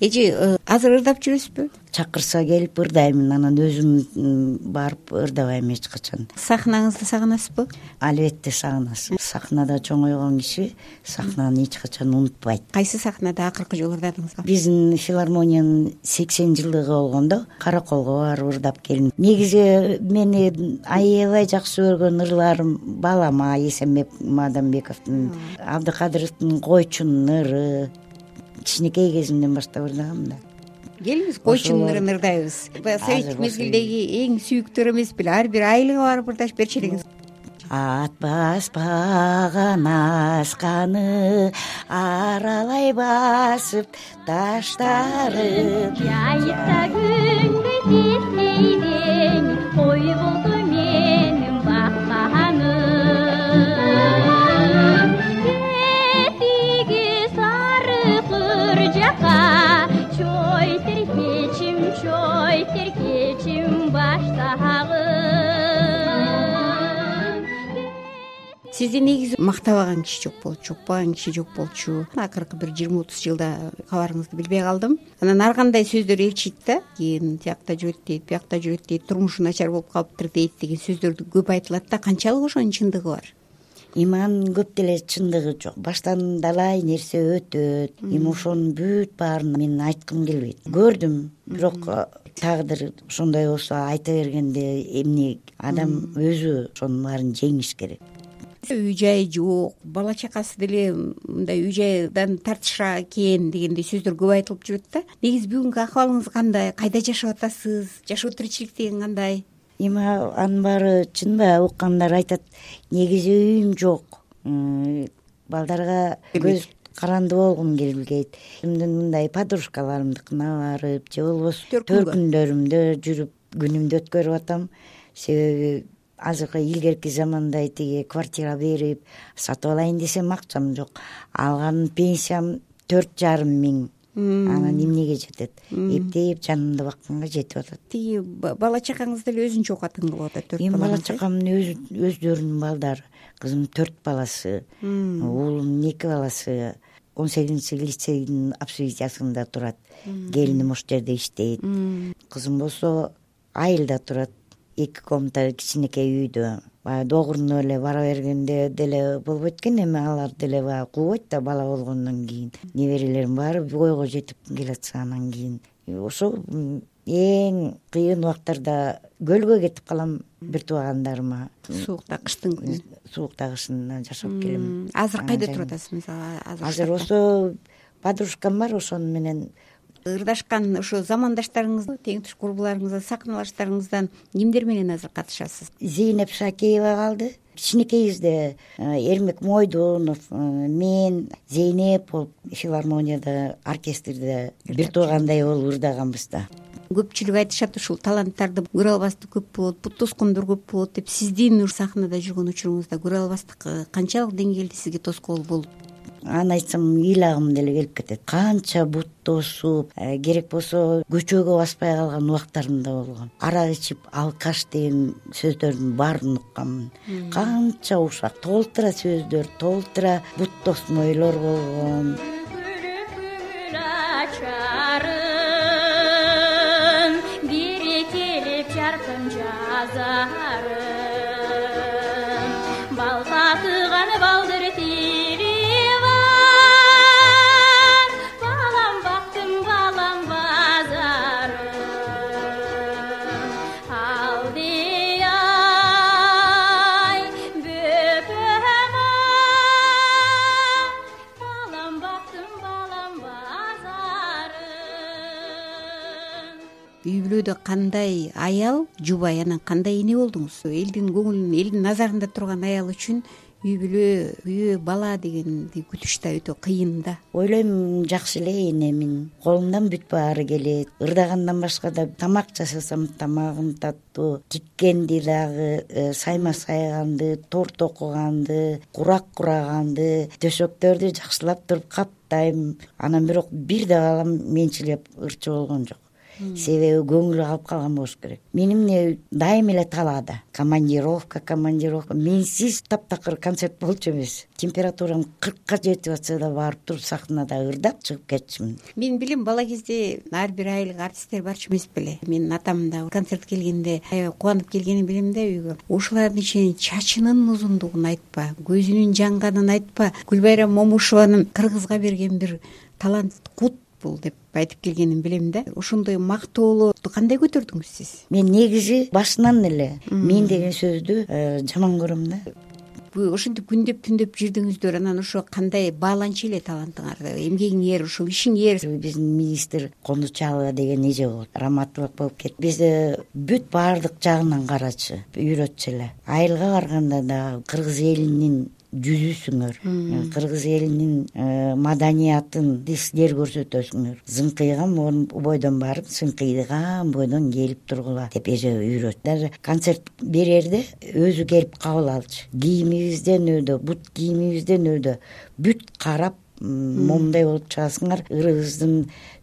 эже э, азыр ырдап жүрөсүзбү? Чакырса келип ырдаймын анан өзүм барып ырдабайм эч качан. Сахнаңызды сагынасызбы? Албетте сагынасың сахнада чоңойгон киши сахнаны эч качан унутпайт. Кайсы сахнада акыркы жолу ырдадыңыз биздин филармониянын сексен жылдыгы болгондо караколго барып ырдап келдим. Негизи мени аябай жакшы көргөн ырларым балама эсенбек мадамбековдун абдыкадыровдун койчунун ыры кичинекей кезимден баштап ырдагам да. Келиңиз койчунун ырын ырдайбыз баягы советтик мезгилдеги эң сүйүктүү ыр эмес беле ар бир айылга барып ырдашып берчү элеңиз ат баспаган асканы аралай басып таштарын жайыкта күнгөй тиздейден кой болду сизди негизи мактабаган киши жок болчу укпаган киши жок болчу. Акыркы бир жыйырма отуз жылда кабарыңызды билбей калдым. Анан ар кандай сөздөр ээрчийт да кийин тиякта жүрөт дейт биякта жүрөт дейт турмушу начар болуп калыптыр дейт деген сөздөрдү көп айтылат да канчалык ошонун чындыгы бар? Эми анын көп деле чындыгы жок. Баштан далай нерсе өтөт. Эми ошонун бүт баарын мен айткым келбейт. Көрдүм. Бирок тагдыр ошондой болсо айта бергенде эмне адам өзү ошонун баарын жеңиш керек үй жай жок бала чакасы деле мындай үй жайдан тартышра экен дегендей сөздөр көп айтылып жүрөт да. Негизи бүгүнкү акыбалыңыз кандай? Кайда жашап атасыз? Жашоо тиричилик деген кандай? Эми анын баары чынбы уккандар айтат негизи үйүм жок. Балдарга көз каранды болгум келбейт. Өзүмдүн мындай подружкаларымдыкына барып же болбосо төркүндөрүмдө жүрүп күнүмдү өткөрүп атам. Себеби азыркы илгерки замандай тиги квартира берип сатып алайын десем акчам жок. Алган пенсиям төрт жарым миң. Анан эмнеге жетет? Эптеп жанымды бакканга жетип атат. Тиги ба- бала чакаңыз деле өзүнчө окугатын кылып атат төрт эми бала чакамдын өзү- өздөрүнүн балдары. Кызымдын төрт баласы уулумдун эки баласы. Он сегизинчи лицейдин общежитиясында турат. Келиним ошол жерде иштейт. Кызым болсо айылда турат эки комната кичинекей үйдө баягы догуруна эле бара бергенде деле болбойт экен эми алар деле баягы кубойт да бала болгондон кийин. Неберелерим баары бойго жетип келатса анан кийин ошол м, эң кыйын убактарда көлгө кетип калам бир туугандарыма. Суукта кыштын күнү. Суукта кышында жашап келем. азыр кайда туруп атасыз мисалы азыр штатта? ошо подружкам бар ошону менен ырдашкан ошо замандаштарыңыз тең туш курбуларыңыздан сакыныбаштарыңыздан кимдер менен азыр катышасыз? Зейнеп шакеева калды. Кичинекейибизде э, эрмек мойдунов э, мен зейнеп болуп филармонияда оркестрде бир туугандай болуп ырдаганбыз да көпчүлүк айтышат ушул таланттарды көрө албастык көп болот бут тоскондор көп болот деп сиздин сахнада жүргөн учуруңузда көрө албастык канчалык деңгээлде сизге тоскоол болду аны айтсам ыйлагым деле келип кетет. Канча бут тосуп э, керек болсо көчөгө баспай калган убактарым да болгон. Арак ичип алкаш деген сөздөрдүн баарын укканмын канча ушак толтура сөздөр толтура бут тосмойлор болгон кандай аял жубай анан кандай эне болдуңуз? Элдин көңүлүн элдин назарында турган аял үчүн үй бүлө күйөө бала дегенди күтүш да өтө кыйын да. Ойлойм жакшы эле энемин колумдан бүт баары келет. Ырдагандан башка да тамак жасасам тамагым таттуу тиккенди дагы э, сайма сайганды торт окуганды курак кураганды төшөктөрдү жакшылап туруп каптайм анан бирок бир да балам менчилеп ырчы болгон жок себеби көңүлү калып калган болуш керек. Мени эмне дайыма эле талаада. Командировка командировка. Менсиз таптакыр концерт болчу эмес. Температурам кыркка жетип атса да барып туруп сахнада ырдап чыгып кетчүмүн менин билимим бала кезде ар бир айылга артисттер барчу эмес беле. Менин атам да концерт келгенде аябай кубанып келгенин билем да үйгө. Ушулардын ичинен чачынын узундугун айтпа көзүнүн жанганын айтпа. Гүлбайрам момушованын кыргызга берген бир талант кут бул деп айтып келгенин билем да. Ошондой мактоолорду кандай көтөрдүңүз сиз? Мен негизи башынан эле мен деген сөздү э, жаман көрөм да. Ошентип күндөп түндөп жүрдүңүздөр анан ошо кандай бааланчу эле талантыңар эмгегиңер ушул ишиңер биздин министр кондучалова деген эже болот раматовак болуп кетти бизди бүт баардык жагынан карачу үйрөтчү эле. Айылга барганда дагы кыргыз элинин жүзүсүңөр. Кыргыз элинин э, маданиятын силер көрсөтөсүңөр. Зыңкыйган бойдон барып сыңкыйган бойдон келип тургула деп эже үйрөттү даже концерт берерде өзү келип кабыл алчу кийимибизден өйдө бут кийимибизден өйдө бүт карап момундай болуп чыгасыңар. Ырыбыздын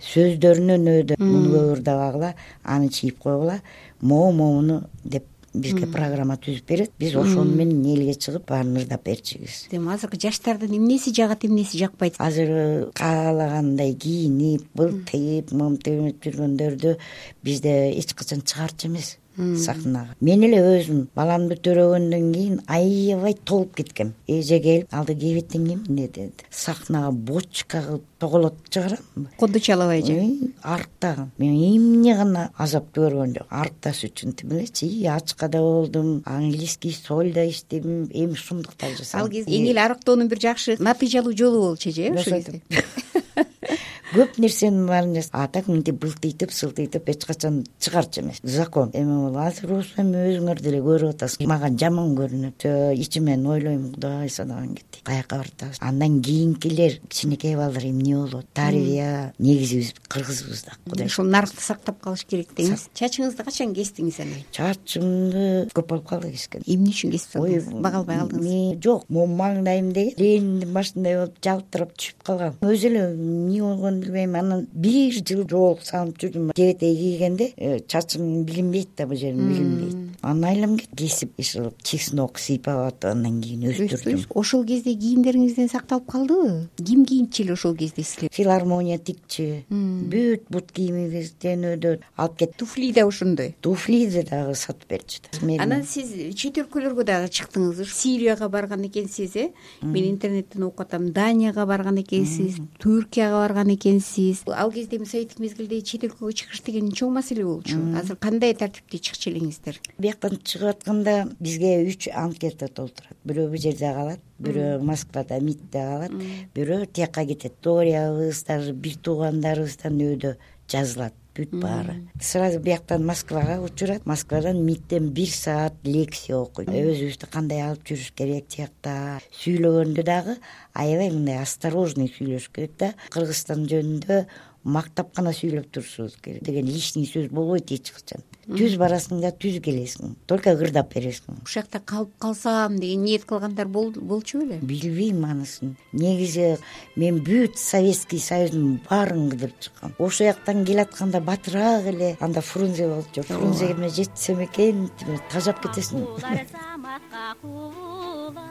сөздөрүнөн өйдө. Муну көп ырдабагыла аны чийип койгула. Могу могуну деп бизге программа түзүп берет. Биз ошону менен элге чыгып баарын ырдап берчүбүз эми азыркы жаштардын эмнеси жагат эмнеси жакпайт? Азыр каалагандай кийинип былтыйып мынтип жүргөндөрдү бизде эч качан чыгарчу эмес сахнага мен эле өзүм баламды төрөгөндөн кийин аябай толуп кеткем. Эже келип алды кебетиң эмне деди. Сахнага бочка кылып тоголот чыгарамынбы кондучалова эже арыктаган мен эмне гана азап көргөн жок. Арыкташ үчүн тим элечи и ачкада болдум английский сольдо иштедим эми ушундуктарды жасадым. Ал кезде эң эле арыктоонун бир жакшы натыйжалуу жолу болчу эже ошол кезде көп нерсенин баарын а так мынтип былтыйтып сылтыйтып эч качан чыгарчу эмес закон. Эми бул азыр болсо эми өзүңөр деле көрүп атасыз мага жаман көрүнөт. Ичимен ойлойм кудай садаган кетти. Каяка баратабыз андан кийинкилер кичинекей балдар эмне болот? Тарбия негизи биз кыргызбыз да кудай ушул наркты сактап калыш керек деңиз чачыңызды качан кестиңиз анан чачымды көп болуп калды кескени эмне үчүн кесип салдыңыз бага албай калдыңызбы жок могу маңдайым деген. Лениндин башындай болуп жалтырап түшүп калган өзү эле эмне болгонун билбейм анан бир жыл жоолук салынып жүрдүм жебетей кийгенде э, чачым билинбейт да бул жерим билинбейт анан айылым кесип ушул чеснок сыйпап атып андан кийин өстүрдүм. ошол кезде кийимдериңизден сакталып калдыбы ким кийинтчү эле ошол кезде силер? Филармония тикчү бүт бут кийимибизден өйдө алып кетти туфли да ошондой туфлиди дагы сатып берчү да. Анан сиз чет өлкөлөргө дагы чыктыңыз. Сирияга барган экенсиз э? Мен интернеттен окуп атам. Данияга барган экенсиз түркияга барган экенсиз. Ал кезде эми советтик мезгилде чет өлкөгө чыгыш деген чоң маселе болчу. Азыр кандай тартипте чыкчу элеңиздер бияктан чыгып атканда бизге үч анкета толтурат. Бирөө бул жерде калат бирөө москвада мидте калат бирөө тияка кетет. Дориябыз даже бир туугандарыбыздан өйдө жазылат бүт баары. Сразу бияктан москвага учурат. Москвадан мидтен бир саат лекция окуйт. Өзүбүздү кандай алып жүрүш керек тиякта сүйлөгөндө дагы аябай мындай осторожный сүйлөшүш керек да. Кыргызстан жөнүндө мактап гана сүйлөп турушубуз керек деген лишний сөз болбойт эч качан түз барасың да түз келесиң только ырдап бересиң ушул жакта калып калсам деген ниет кылгандар болчу беле билбейм анысын негизи мен бүт советский союздун баарын кыдырып чыккам ошол жактан келатканда батыраак эле анда фрунзе болчу фрунземе жетсем экен тажап кетесиң заматка куулар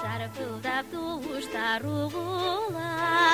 шаркылдап тубуштар угулар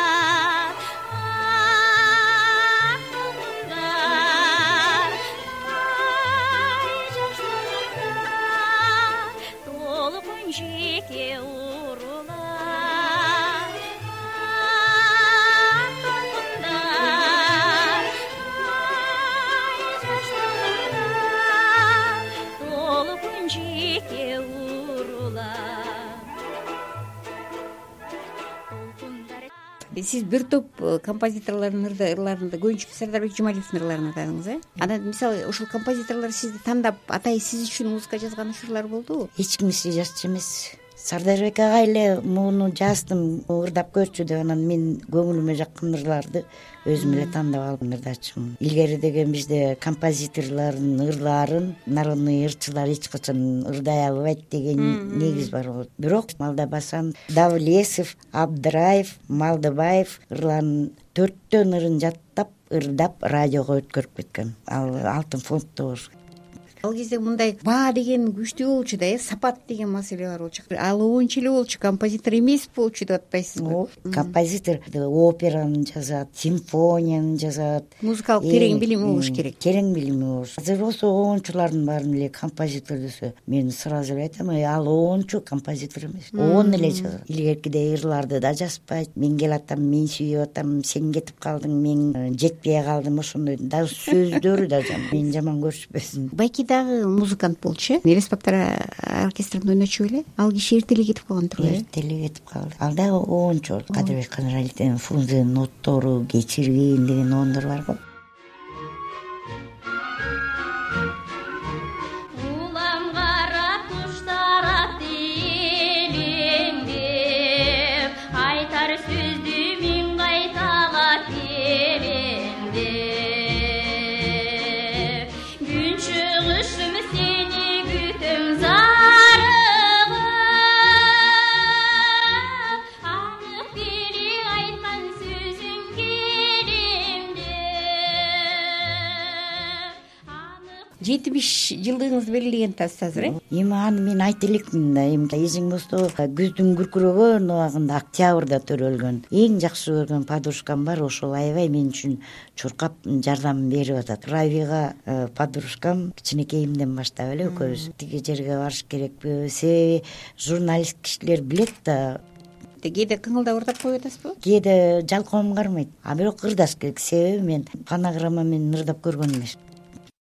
сиз бир топ э, композиторлордун ырларында көбүнчө сардарбек жумалиевдин ырларын ырдадыңыз э анан мисалы ушул композиторлор сизди тандап атайын сиз үчүн музыка жазган учурлар болдубу эч кимиси жазчу эмес сардарбек агай эле муну жаздым ырдап көрчү деп анан мен көңүлүмө жаккан ырларды өзүм эле тандап алып ырдачумун илгери деген бизде композиторлордун ырларын народный ырчылар эч качан ырдай албайт деген негиз бар болот бирок малдабасан давлесов абдыраев малдыбаев ырларын төрттөн ырын жаттап ырдап радиого өткөрүп кеткен. Ал алтын фонддо болуш керек ал кезде мындай баа деген күчтүү болчу да э сапат деген маселе бар болчу. Ал оюнчу эле болчу композитор эмес болчу деп атпайсызбы? Ооба композитор операны жазат симфонияны жазат музыкалык терең билими болуш керек. терең билими болуш. Азыр болсо оончулардын баарын эле композитор десе мен сразу эле айтам ал оончу композитор эмес. Оон эле жазат. Илгеркидей ырларды да жазбайт мен келатам мен сүйүп атам сен кетип калдың мен жетпей калдым ошондой. Дагы сөздөрү да мени жаман көрүшпөсүн байки дагы музыкант болчу. Э бактар оркестринде ойночу беле ал киши эрте эле кетип калган турбайбы эрте эле кетип калды. Ал дагы оончу кадырбек канаралиевдин фрунзенин оттору кечиргин деген оондор бар го жылдыгыңызды белгилеген атасыз азыр э? Эми аны мен айта элекмин да эми эсиң болсо күздүн күркүрөгөн убагында октябрда төрөлгөн. Эң жакшы көргөн подружкам бар ошол аябай мен үчүн чуркап жардам берип атат. Рабига э, подружкам кичинекейимден баштап эле экөөбүз тиги жерге барыш керекпи себеби журналист кишилер билет да. Кээде кыңылдап ырдап коюп атасызбы? Кээде жалкоом кармайт. А бирок ырдаш керек себеби мен фонограмма менен ырдап көргөн эмесмин